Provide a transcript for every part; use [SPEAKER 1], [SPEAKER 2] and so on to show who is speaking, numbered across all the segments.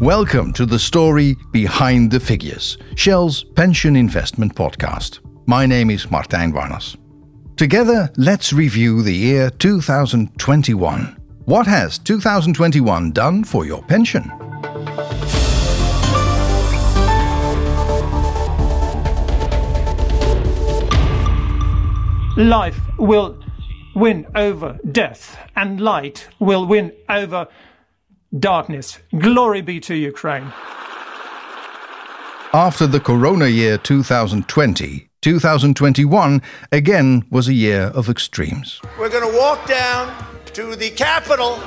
[SPEAKER 1] Welcome to the story behind the figures, Shell's pension investment podcast. My name is Martijn Warners. Together, let's review the year 2021. What has 2021 done for your pension?
[SPEAKER 2] Life will win over death, and light will win over darkness. Glory be to Ukraine.
[SPEAKER 1] After the corona year 2020, 2021 again was a year of extremes.
[SPEAKER 3] We're going to walk down to the Capitol.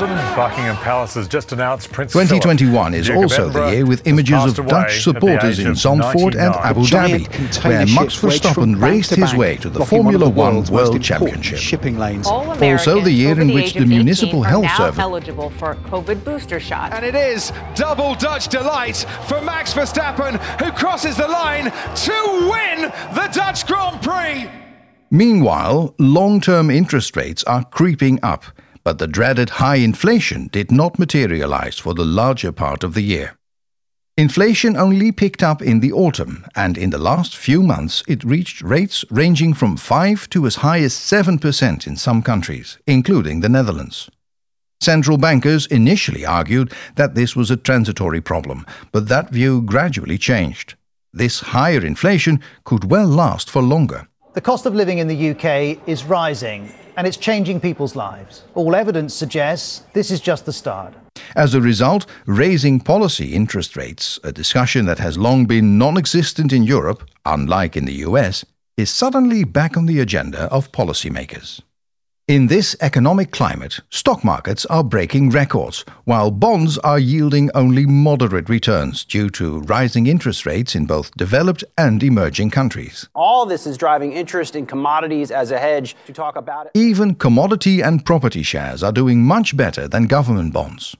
[SPEAKER 4] London, Buckingham Palace has just announced Prince
[SPEAKER 1] 2021 is
[SPEAKER 4] Duke
[SPEAKER 1] also
[SPEAKER 4] Edinburgh
[SPEAKER 1] the year with images of Dutch supporters
[SPEAKER 4] age
[SPEAKER 1] in
[SPEAKER 4] of
[SPEAKER 1] Zandvoort and Abu Dhabi,
[SPEAKER 5] container
[SPEAKER 1] where Max Verstappen raced his
[SPEAKER 5] bank,
[SPEAKER 1] way to the Formula
[SPEAKER 5] one
[SPEAKER 1] One World Championship.
[SPEAKER 5] Shipping lanes.
[SPEAKER 1] Also, the year in which
[SPEAKER 6] age
[SPEAKER 1] the Municipal
[SPEAKER 6] 18 are
[SPEAKER 1] Health
[SPEAKER 6] now
[SPEAKER 1] Service-
[SPEAKER 6] eligible for a COVID booster shots.
[SPEAKER 7] And it is double Dutch delight for Max Verstappen, who crosses the line to win the Dutch Grand Prix.
[SPEAKER 1] Meanwhile, long term interest rates are creeping up, but the dreaded high inflation did not materialize for the larger part of the year. Inflation only picked up in the autumn, and in the last few months it reached rates ranging from 5 to as high as 7% in some countries, including the Netherlands. Central bankers initially argued that this was a transitory problem, but that view gradually changed. This higher inflation could well last for longer.
[SPEAKER 8] The cost of living in the UK is rising and it's changing people's lives. All evidence suggests this is just the start.
[SPEAKER 1] As a result, raising policy interest rates, a discussion that has long been non existent in Europe, unlike in the US, is suddenly back on the agenda of policymakers. In this economic climate, stock markets are breaking records, while bonds are yielding only moderate returns due to rising interest rates in both developed and emerging countries.
[SPEAKER 9] All this is driving interest in commodities as a hedge. To talk about it,
[SPEAKER 1] Even commodity and property shares are doing much better than government bonds.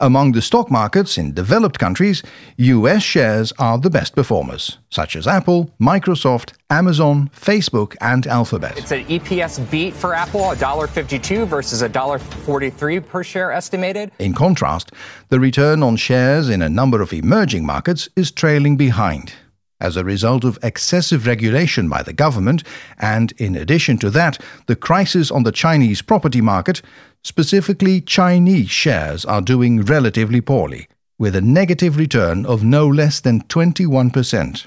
[SPEAKER 1] Among the stock markets in developed countries, US shares are the best performers, such as Apple, Microsoft, Amazon, Facebook, and Alphabet.
[SPEAKER 10] It's an EPS beat for Apple, $1.52 versus $1.43 per share estimated.
[SPEAKER 1] In contrast, the return on shares in a number of emerging markets is trailing behind. As a result of excessive regulation by the government, and in addition to that, the crisis on the Chinese property market, specifically Chinese shares are doing relatively poorly, with a negative return of no less than 21%.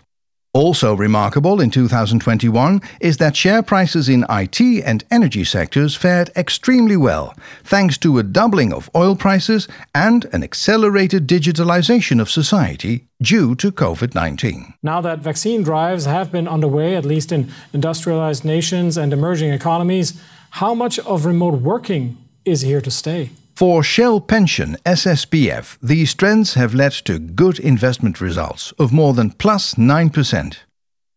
[SPEAKER 1] Also remarkable in 2021 is that share prices in IT and energy sectors fared extremely well, thanks to a doubling of oil prices and an accelerated digitalization of society due to COVID 19.
[SPEAKER 11] Now that vaccine drives have been underway, at least in industrialized nations and emerging economies, how much of remote working is here to stay?
[SPEAKER 1] For Shell Pension SSPF, these trends have led to good investment results of more than plus 9%.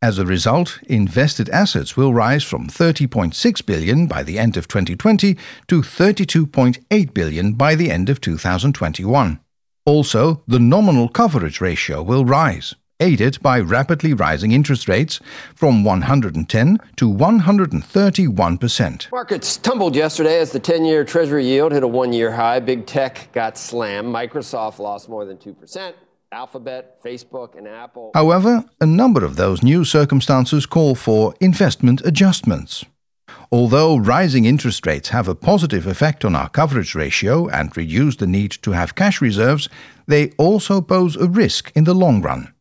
[SPEAKER 1] As a result, invested assets will rise from 30.6 billion by the end of 2020 to 32.8 billion by the end of 2021. Also, the nominal coverage ratio will rise, aided by rapidly rising interest rates from 110 to 131%.
[SPEAKER 12] Markets tumbled yesterday as the 10 year Treasury yield hit a one year high. Big tech got slammed. Microsoft lost more than 2%. Alphabet, Facebook, and Apple.
[SPEAKER 1] However, a number of those new circumstances call for investment adjustments. Although rising interest rates have a positive effect on our coverage ratio and reduce the need to have cash reserves, they also pose a risk in the long run.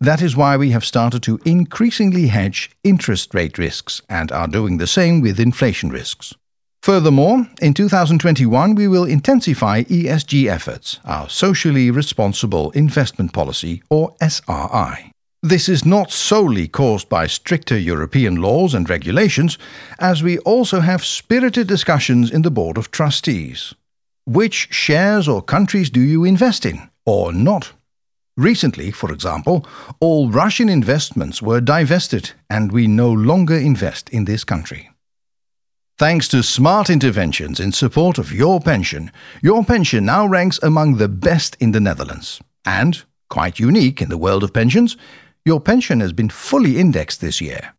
[SPEAKER 1] That is why we have started to increasingly hedge interest rate risks and are doing the same with inflation risks. Furthermore, in 2021 we will intensify ESG efforts, our socially responsible investment policy or SRI. This is not solely caused by stricter European laws and regulations, as we also have spirited discussions in the Board of Trustees. Which shares or countries do you invest in, or not? Recently, for example, all Russian investments were divested, and we no longer invest in this country. Thanks to smart interventions in support of your pension, your pension now ranks among the best in the Netherlands. And, quite unique in the world of pensions, your pension has been fully indexed this year.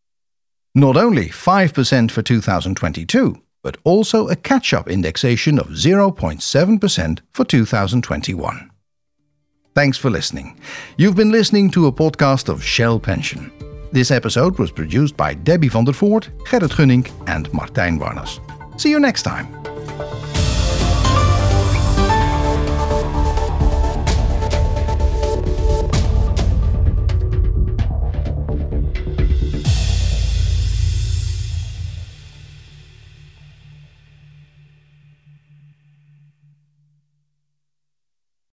[SPEAKER 1] Not only 5% for 2022, but also a catch up indexation of 0.7% for 2021. Thanks for listening. You've been listening to a podcast of Shell Pension. This episode was produced by Debbie van der Voort, Gerrit Gunning, and Martijn Warners. See you next time.